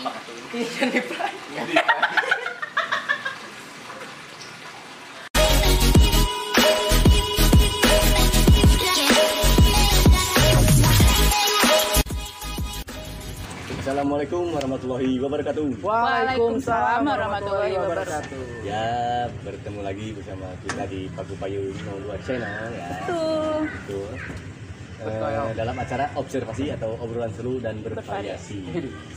Iya. Assalamualaikum warahmatullahi wabarakatuh. Waalaikumsalam warahmatullahi wabarakatuh. Ya, bertemu lagi bersama kita di Paku Payu 02 Channel ya. Tuh. Betul. Betul, ya. Eh, dalam acara observasi atau obrolan seru dan bervariasi.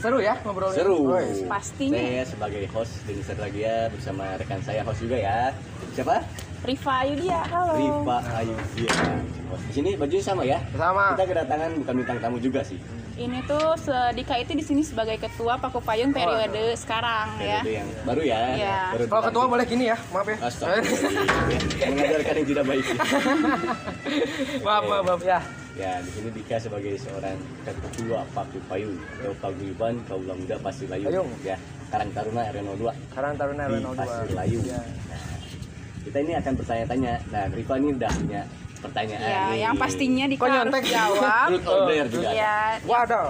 Seru ya ngobrolnya. Seru. Woi, Pastinya. Saya sebagai host Denis Ragia bersama rekan saya host juga ya. Siapa? Riva Ayudia, halo. Rifa Ayu. Iya. Di sini bajunya sama ya. Sama. Kita kedatangan bukan bintang tamu juga sih. Ini tuh Dika itu di sini sebagai ketua Paku Payung periode sekarang ya. Periode yang baru ya. Iya. Baru Kalau ketua boleh gini ya, maaf ya. Astagfirullah. Mengajarkan yang tidak baik. maaf, maaf, maaf ya. Ya, di sini Dika sebagai seorang ketua Paku Payung atau Paguyuban Kaula Muda Pasir Layu. Payung. Ya, Karang Taruna RW02 Karang Taruna di RW02. Pasir Layu. Ya. Nah, kita ini akan bertanya-tanya. Nah, Riva ini udah punya pertanyaan Ya, nih. yang pastinya Dika harus nyontek? jawab. Truth or dare juga. ya, Waduh.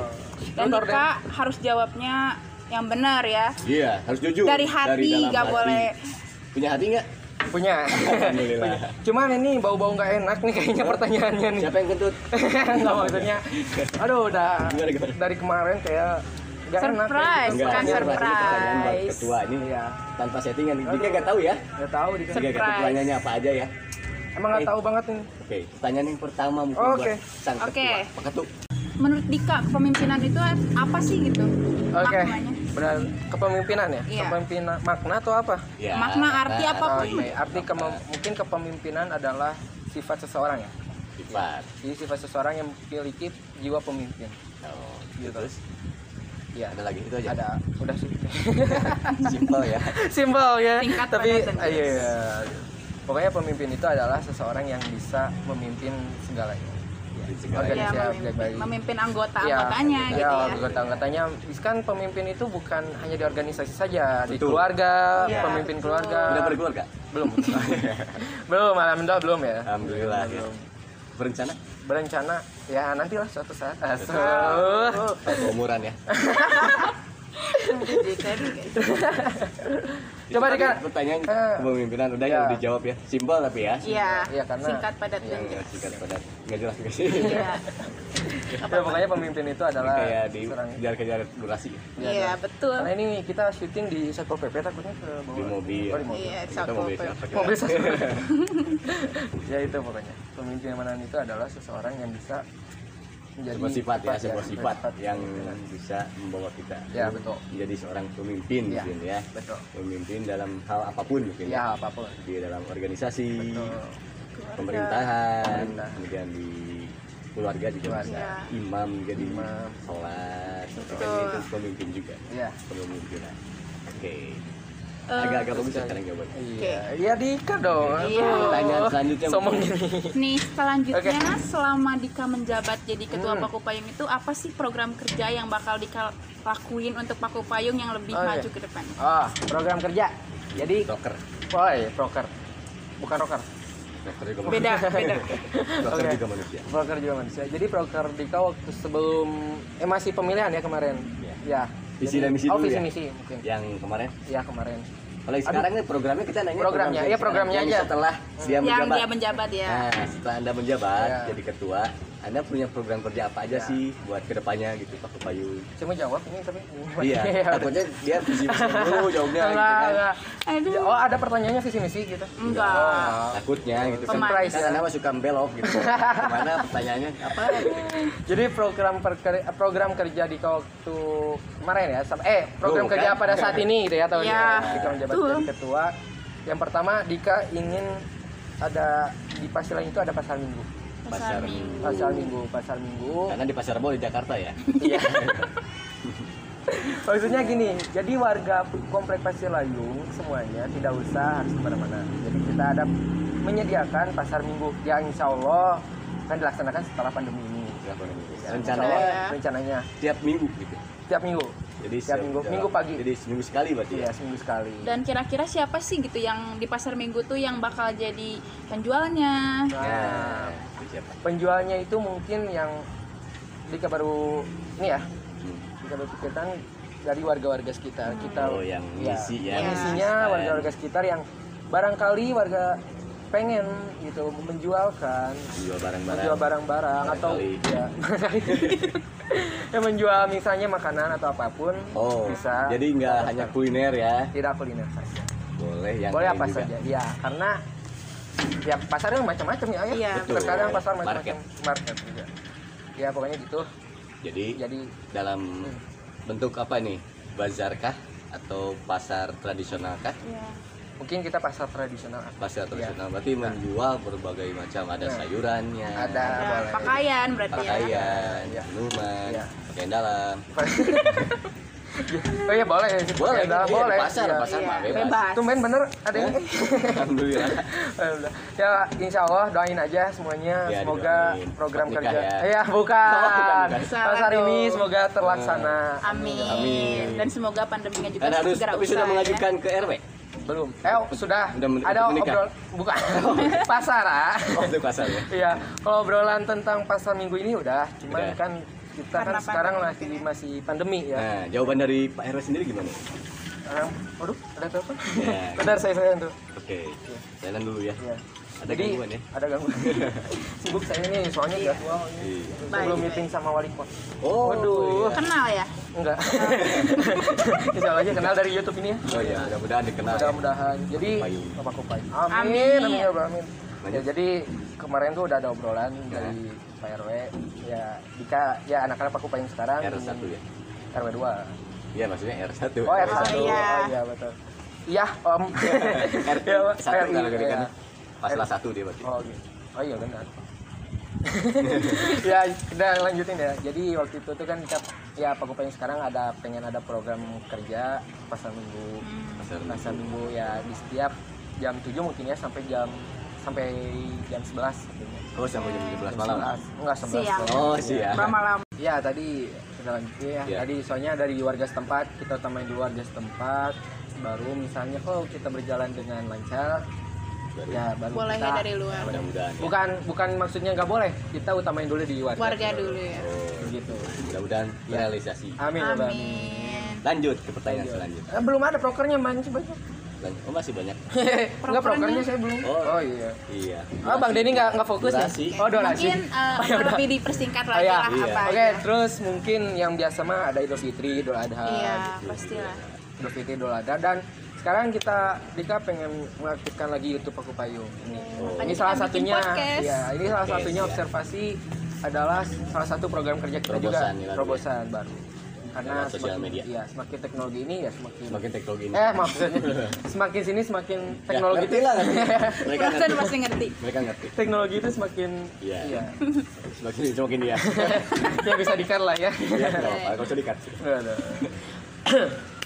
dan Dika harus jawabnya yang benar ya. Iya, harus jujur. Dari hati, nggak hati. boleh. Punya hati nggak? Punya. Alhamdulillah. Punya. Cuman ini bau-bau nggak enak nih kayaknya pertanyaannya nih. Siapa yang kentut? Enggak maksudnya. Aduh, udah Gimana, gimana? dari kemarin kayak nggak enak. Surprise, gitu. bukan surprise. ketua ini Iya. tanpa settingan. Dika Aduh. nggak tahu ya? Nggak tahu di Dika Surprise. ketuanya apa aja ya? Emang nggak tahu banget nih. Oke, pertanyaan yang pertama mungkin Oke. buat sang ketua. Oke. Pak Ketua. Menurut Dika kepemimpinan itu apa sih gitu? Oke. Maknanya. Benar kepemimpinan ya? Iya. Kepemimpinan makna atau apa? Ya, Makna, arti nah, apa? Oke, arti keme- mungkin kepemimpinan adalah sifat seseorang ya. Sifat. Jadi sifat seseorang yang memiliki jiwa pemimpin. Oh, Gitu. terus Iya. ada lagi itu aja. Ada, udah sih. Simpel ya. Simpel ya. Singkat, Tapi iya, iya. Pokoknya pemimpin itu adalah seseorang yang bisa memimpin segalanya. Di segala Ya, Organisasi memimpin, baik-baik. memimpin anggota Iya, anggotanya iya, gitu ya. anggota-anggotanya. Kan pemimpin itu bukan hanya di organisasi saja, di Betul. keluarga, Iya, pemimpin betul. keluarga. Udah berkeluarga? Belum. belum, alhamdulillah belum ya. Alhamdulillah ya. Belum. Berencana? Berencana ya nantilah suatu saat. Asuh. Atau umuran ya. Coba tadi Pertanyaan Eh. kepemimpinan udah Iya. yang dijawab ya. Simpel tapi ya. Iya. Iya, karena- Singkat padat Iya, dan Ya, jelas. singkat padat. Nggak jelas juga sih. Iya. Ya, pokoknya pemimpin itu adalah Kayak di seorang kejar-kejar durasi. Iya, Iya, iya. betul. Karena ini kita syuting di Satpol PP takutnya ke bawah. Di mobil. Oh, di mobil. Iya, Satpol mobil PP. Mobil Satpol PP. ya itu pokoknya. Pemimpinan itu adalah seseorang yang bisa menjadi sebuah sifat ya, sebuah sebuah sifat yang bisa membawa kita Ya, betul. menjadi seorang pemimpin Ya, mungkin ya. betul. Pemimpin dalam hal apa pun mungkin Ya, apa pun. Di dalam organisasi, Betul. pemerintahan, Pemerintah. kemudian di keluarga juga Keluarga. bisa. Ya. Imam juga di Imam. sholat, itu kan pemimpin juga. Iya. Kepemimpinan. Oke. Eh, Agak-agak bagus ya sekarang jawabannya. Iya, iya Dika dong. Iya. Pertanyaan selanjutnya Sombong gini. Nih, selanjutnya selama Dika menjabat jadi ketua Hmm. Paku Payung itu apa sih program kerja yang bakal Dika lakuin untuk Paku Payung yang lebih Oh, iya. maju ke depan? Oh, program kerja. Jadi, Rocker. woi, proker. Bukan rocker. Rocker juga Beda, beda. Oke. juga manusia. Proker juga manusia. Jadi proker Dika waktu sebelum eh masih pemilihan ya kemarin. Iya. Ya. Visi dan misi oh, dulu visi ya? misi mungkin. Yang kemarin Ya kemarin. Kalau yang sekarang nih programnya kita nanya Programnya, program iya, yang programnya aja. Yang Setelah dia yang menjabat. dia menjabat ya. Nah, setelah Anda menjabat Ya. jadi ketua, Anda punya program kerja apa aja Ya. sih buat ke depannya gitu Pak Payu? Cuma jawab ini tapi Iya, udah. takutnya dia visi misi dulu jawabnya gitu kan. enggak. Aduh. Ya, Oh, ada pertanyaannya visi misi gitu. Enggak. Oh, Takutnya gitu kan. Pemanis. Kan Anda mah suka belok gitu. Ke mana pertanyaannya apa? Jadi program perker- program kerja di waktu kemarin ya, eh program kerja kan? pada saat ini gitu ya tahun Ya, ini. Dika menjabat jadi ketua. Yang pertama Dika ingin ada di pasar lain itu ada pasar minggu. Pasar Minggu. Pasar minggu, pasar minggu. Karena di Pasar Rebo di Jakarta ya. Iya. Maksudnya gini, jadi warga komplek Pasir Layung semuanya tidak usah harus ke mana-mana. Jadi kita ada menyediakan pasar minggu yang insya Allah akan dilaksanakan setelah pandemi ini. Rencananya Ya. rencananya tiap minggu gitu. tiap minggu. Jadi Tiap minggu, minggu pagi. Jadi seminggu sekali berarti Iya ya. seminggu sekali. Dan kira-kira siapa sih gitu yang di pasar minggu tuh yang bakal jadi penjualnya? Nah, Nah, siapa? penjualnya itu mungkin yang Dika baru ini ya, Hmm. Dika baru pikirkan dari warga-warga sekitar kita Oh, yang ngisi ya. yang ngisinya Iya. warga-warga sekitar yang barangkali warga pengen gitu menjualkan Jual barang-barang. menjual barang-barang atau Barangkali. ya ya menjual misalnya makanan atau apa pun Oh, bisa jadi nggak hanya kuliner ya. tidak kuliner saja Boleh yang boleh apa juga. saja ya karena ya pasarnya macam-macam ya, ya. Iya. Betul. terkadang pasar Market. macam-macam market juga ya pokoknya gitu Jadi jadi dalam Hmm. bentuk apa nih? Bazar kah atau pasar tradisional kah? Iya. Mungkin kita pasar tradisional Pasar Iya. tradisional berarti menjual berbagai macam ada Nah. sayurannya, ada Ada boleh pakaian berarti ya. pakaian, Iya. minuman, Iya. pakaian dalam. oh iya boleh Boleh, Ya, iya, boleh di pasar, Iya. pasar mah Iya, bebas. bebas. tumben bener ada yang Alhamdulillah. Alhamdulillah. ya insya Allah doain aja semuanya Ya, semoga didoain. program nikah kerja ya. ya bukan, Oh, bukan, bukan. pasar ini semoga terlaksana Amin. Amin. Dan semoga pandeminya juga harus segera tapi usai. sudah ya. mengajukan ke RW. Belum eh oh, sudah Udah men- ada obrol bukan pasar ah Oh, itu pasar ya. Iya, kalau obrolan tentang pasar minggu ini udah, cuman Udah. kan kita Karena kan sekarang pandemi masih ya. masih pandemi ya. Nah, jawaban dari Pak RW sendiri gimana? Sekarang, waduh, ada telepon? Ya. Bentar saya saya tuh. Oke, jalan dulu ya. Iya. Ada Jadi, gangguan ya? Ada gangguan. Sibuk saya ini soalnya Iya. jadwal ini. Iya. Sebelum meeting sama wali kota. Oh, Waduh. iya. Kenal ya? Enggak. Insya Allah aja kenal dari YouTube ini ya. Oh iya, mudah-mudahan dikenal. ya. Mudah-mudahan. Jadi Payung. Bapak Kupai. Amin. Amin. Amin ya Amin. Ya, jadi kemarin tuh udah ada obrolan Ya. dari Pak RW ya Dika ya anak-anak Pak Kupayung sekarang R1 ya. RW 2 Iya, maksudnya R1. Oh R1 Oh, iya. Oh iya betul Iya Om R1 Ya, Pak. satu RI, kalau gini kan. iya. Pas kelas satu dia berarti. Oh gitu Oh iya benar ya kita lanjutin ya jadi waktu itu tuh kan kita ya Pak Kupayung sekarang ada pengen ada program kerja pasar minggu Pasar pasar minggu ya di setiap jam 7 mungkin ya sampai jam sampai jam 11 katanya. Oh, sampai jam 17 malam. 11. Enggak 11. Siang. Oh, siang. Lama? Ya tadi kita lanjut ya. Ya. Tadi soalnya dari warga setempat kita utamain dulu warga setempat. Baru misalnya kalau kita berjalan dengan lancar, Ya baru Bolehnya kita. dari luar. Mudah-mudahan ya. Bukan bukan maksudnya nggak boleh. Kita utamain dulu di warga. Warga dulu ya. Oh, Begitu. mudah-mudahan Ya. realisasi. Amin. ya, Bang. Amin. Lanjut ke pertanyaan selanjutnya. Eh, belum ada prokernya man coba. Lanjut. Oh, masih banyak. Enggak prokernya saya belum. Oh. Oh, iya. Iya. Oh, Bang Denny nggak nggak fokus Durasi. ya? Oh, durasi. Mungkin eh, Oh, ya lebih dipersingkat Oh, lagi iya. lah Iya. apa Oke, aja. terus mungkin yang biasa mah ada Idul Fitri, Idul Adha. Iya, gitu. pastilah. Idul Fitri, Idul Adha dan sekarang kita Dika pengen mengaktifkan lagi YouTube Aku Payung. Ini, Oh. ini salah satunya, ya ini salah Podcast, satunya ya. observasi adalah salah satu program kerja kita Terobosan, juga ya, terobosan baru. Karena sosial semakin, media. Iya, semakin teknologi ini ya semakin, Semakin teknologi ini. eh maksudnya semakin sini semakin teknologi ngerti itu lah. Mereka ngerti. pasti ngerti. Mereka ngerti. teknologi itu semakin Iya. iya. Semakin semakin dia. ya bisa di lah ya. Iya, kalau kau dikat.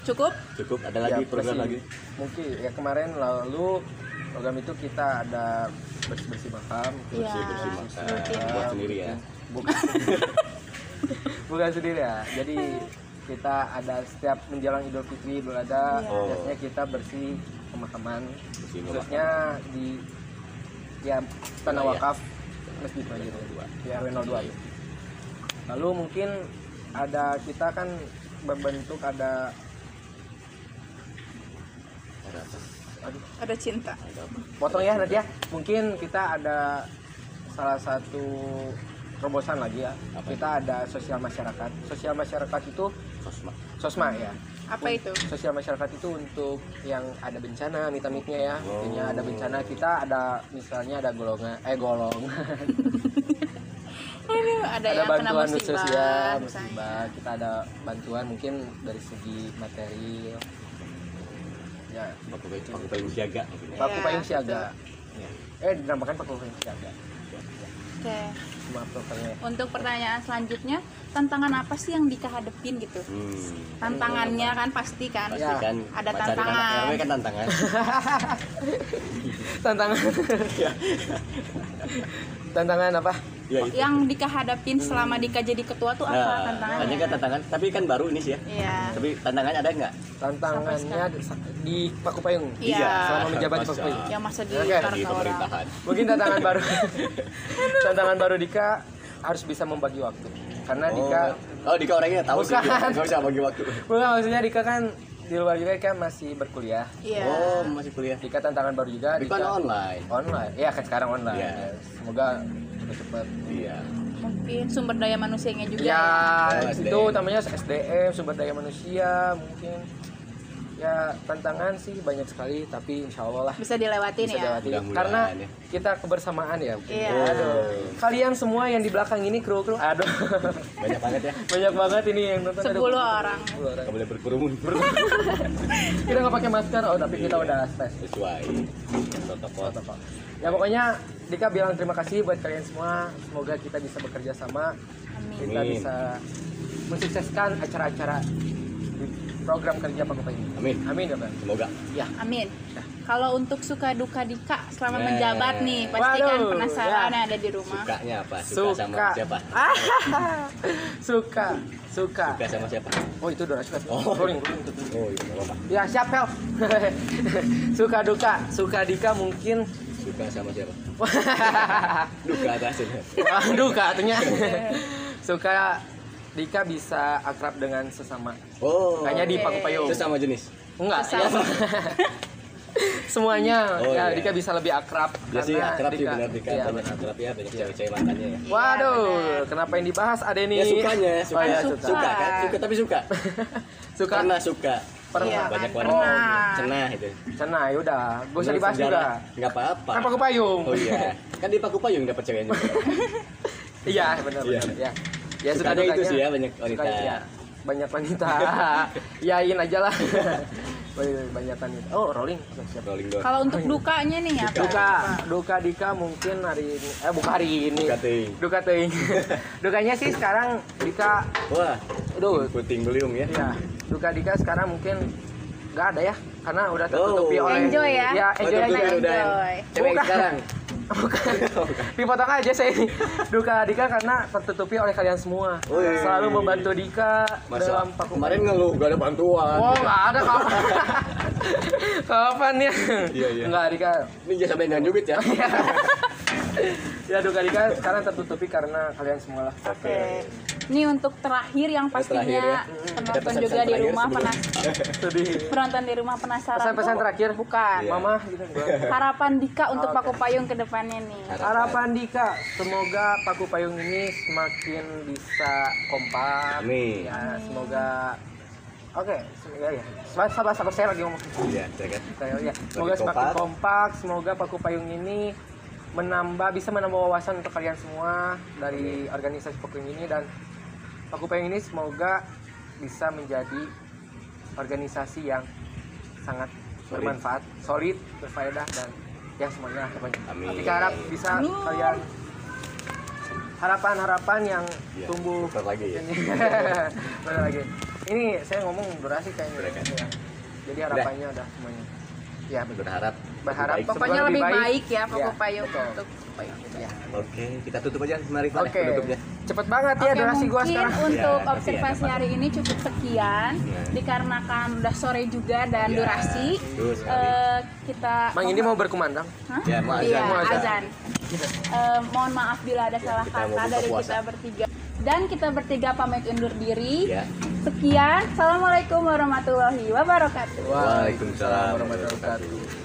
Cukup? Cukup ada lagi Ya, program lagi. Mungkin ya kemarin lalu program itu kita ada bersih bersih makam. Iya. Bersih-bersih makam. rutin. Buat sendiri ya. Bukan, bukan sendiri ya. Jadi kita ada setiap menjelang Idul Fitri, Idul Adha, Iya. Oh. biasanya kita bersih pemakaman, Bersih khususnya di ya tanah Wilayah. wakaf Masjid Wajib ya RW02. Lalu mungkin ada kita kan berbentuk ada Ada apa? aduh Ada cinta. Ada apa? potong ya nanti ya mungkin kita ada salah satu terobosan lagi ya Apa kita ada sosial masyarakat sosial masyarakat itu Sosma. sosma ya Apa itu? sosial masyarakat itu untuk yang ada bencana mitamiknya ya Oh. Ada bencana kita ada misalnya ada golongan eh golongan Aduh, ada, ada yang kena bantuan musibah, khusus ya misalnya. musibah kita ada bantuan mungkin dari segi materi ya Paku payung, paku payung siaga. ya. paku Iya, payung siaga Ya. eh dinamakan paku payung siaga Oke. prokernya Untuk pertanyaan selanjutnya, tantangan apa sih yang Dika hadepin gitu? Hmm. Tantangannya kan pasti kan. Pasti Ya, kan ada pacaran anak tantangan. RW kan tantangan. tantangan tantangan apa ya itu. Yang Dika hadapin selama Dika jadi ketua tuh apa Nah, tantangannya? kan tantangan, tapi kan baru ini sih ya. Iya. Tapi tantangannya ada nggak? tantangannya di Paku Payung Iya. selama menjabat di Paku. Payung Yang masa di ke orang. pemerintahan. mungkin tantangan baru tantangan baru Dika harus bisa membagi waktu karena Oh. Dika Oh, Dika orangnya tahu sih. Bukan. Enggak usah bagi waktu. Bukan maksudnya Dika kan di luar juga kan masih berkuliah. Iya. Oh, masih kuliah. Dika tantangan baru juga. Dika online. online. Iya kan sekarang online. Iya. Ya, Semoga cepat cepat. Iya. Mungkin sumber daya manusianya juga. Ya, Oh, itu SDM. utamanya SDM, sumber daya manusia, mungkin ya tantangan sih banyak sekali, tapi insya Allah lah Bisa dilewatin bisa ya. dilewati. Mudah-mudahan Karena ya. kita kebersamaan ya. Iya. Aduh. Kalian semua yang di belakang ini kru kru, aduh, Banyak banget ya. banyak banget ini yang nonton. ada 10 orang. 10 orang. Enggak boleh berkerumun. Kita nggak pakai masker, oh tapi kita udah tes. Sesuai protokol. Ya pokoknya Dika bilang terima kasih buat kalian semua. Semoga kita bisa bekerja sama, Amin. kita bisa mensukseskan acara-acara program kerja Pakupa ini. Amin. Amin ya Bang. Semoga. Ya. Amin. Kalau untuk suka duka Dika selama Nah. menjabat nih, pasti kan Waduh, penasaran ya. yang ada di rumah. Sukanya apa? Suka, sama Suka. siapa? suka, suka. Suka sama siapa? Oh itu udah suka. Oh. Rolling, rolling, tuh, tuh. Oh, iya. Ya siap Pel. suka duka, suka Dika mungkin. Suka sama siapa? Duka atasnya. Wah, duka artinya. suka Dika bisa akrab dengan sesama. Oh. Kayaknya di. Paku Payung. Itu sama jenis. Enggak, Sesama. ya. Semuanya Oh, ya iya. Dika bisa lebih akrab. Ya sih karena akrab sih benar Dika. Iya, Banyak akrab ya, banyak cewek-cewek mantannya ya. Waduh, benar. kenapa yang dibahas ada nih? Ya sukanya, suka, Oh, iya, suka. suka kan? Suka tapi suka. Suka Pernah suka. pernah. Iya, Banyak orang pernah. cenah itu. Cenah, yaudah. Gak usah dibahas juga. Nggak apa-apa. Kan Paku Payung. Oh iya. Kan di Paku Payung dapat ceweknya. Iya, benar Iya. benar. Ya. Ya suka itu dukanya. sih ya banyak wanita. Sukanya, ya. Banyak wanita. Yain aja lah. banyak wanita. Oh, rolling. Oke, siap. Rolling door. Kalau untuk dukanya nih apa? Duka, duka Dika mungkin hari ini, eh bukan hari ini. Duka ting. Duka ting. Dukanya sih sekarang Dika, Wah, aduh, puting beliung ya. ya. Duka Dika sekarang mungkin nggak ada ya, karena udah tertutupi Oh. oleh. Enjoy ya. Ya, Oh, enjoy aja. udah. Enjoy. Cewek Bukan. sekarang. Bukan. Dipotong aja saya ini. Duka Dika karena tertutupi oleh kalian semua. Oh, iya. Selalu membantu Dika Masa dalam paku kemarin ngeluh gak ada bantuan. Oh, nggak ada kapan. kapan ya? Iya, iya. Nggak Dika. Ini sampai jangan jubit ya. Ya Duka Dika sekarang tertutupi karena kalian semua lah. Oke. Ini untuk terakhir yang pastinya terakhir ya. penonton pesan-pesan juga di rumah sebelum- penas Sedih. penonton di rumah penasaran. Pesan-pesan terakhir? Bukan. Iya. Mama gitu. Harapan Dika untuk Oke. Paku Payung ke depannya nih. Harapan Dika, semoga Paku Payung ini semakin bisa kompak. Amin. Ya, semoga Oke, ya ya. Sabar, sabar, saya lagi ngomong. Iya. Saya, ya. Semoga Lebih semakin kompak. kompak, semoga Paku Payung ini menambah bisa menambah wawasan untuk kalian semua dari organisasi Paku Payung ini dan Paku Payung ini semoga bisa menjadi organisasi yang sangat Solid. bermanfaat, solid, berfaedah dan ya semuanya. Amin. Kita harap bisa Amin. kalian harapan-harapan yang Iya, tumbuh lagi ya. Benar lagi. Ini saya ngomong durasi kayaknya. Ya. Jadi harapannya udah semuanya. Ya betul. Berharap. Berharap lebih baik. Pokoknya lebih lebih baik, baik. ya Paku Ya, Payung betul. untuk. Ya. Oke, kita tutup aja. Mari Pak, Oke. penutupnya. Cepet banget ya Oke, durasi gua mungkin sekarang. untuk Ya, observasi ya, hari ini cukup sekian Nah. dikarenakan udah sore juga dan Ya, durasi eh, kita Mang ini mau berkumandang. Hah? Ya, mau Iya, azan. Mau azan. azan. Eh, mohon maaf bila ada salah kita mau kata dari puasa. kita bertiga. Dan kita bertiga pamit undur diri. Ya. Sekian. Assalamualaikum warahmatullahi wabarakatuh. Waalaikumsalam warahmatullahi wabarakatuh.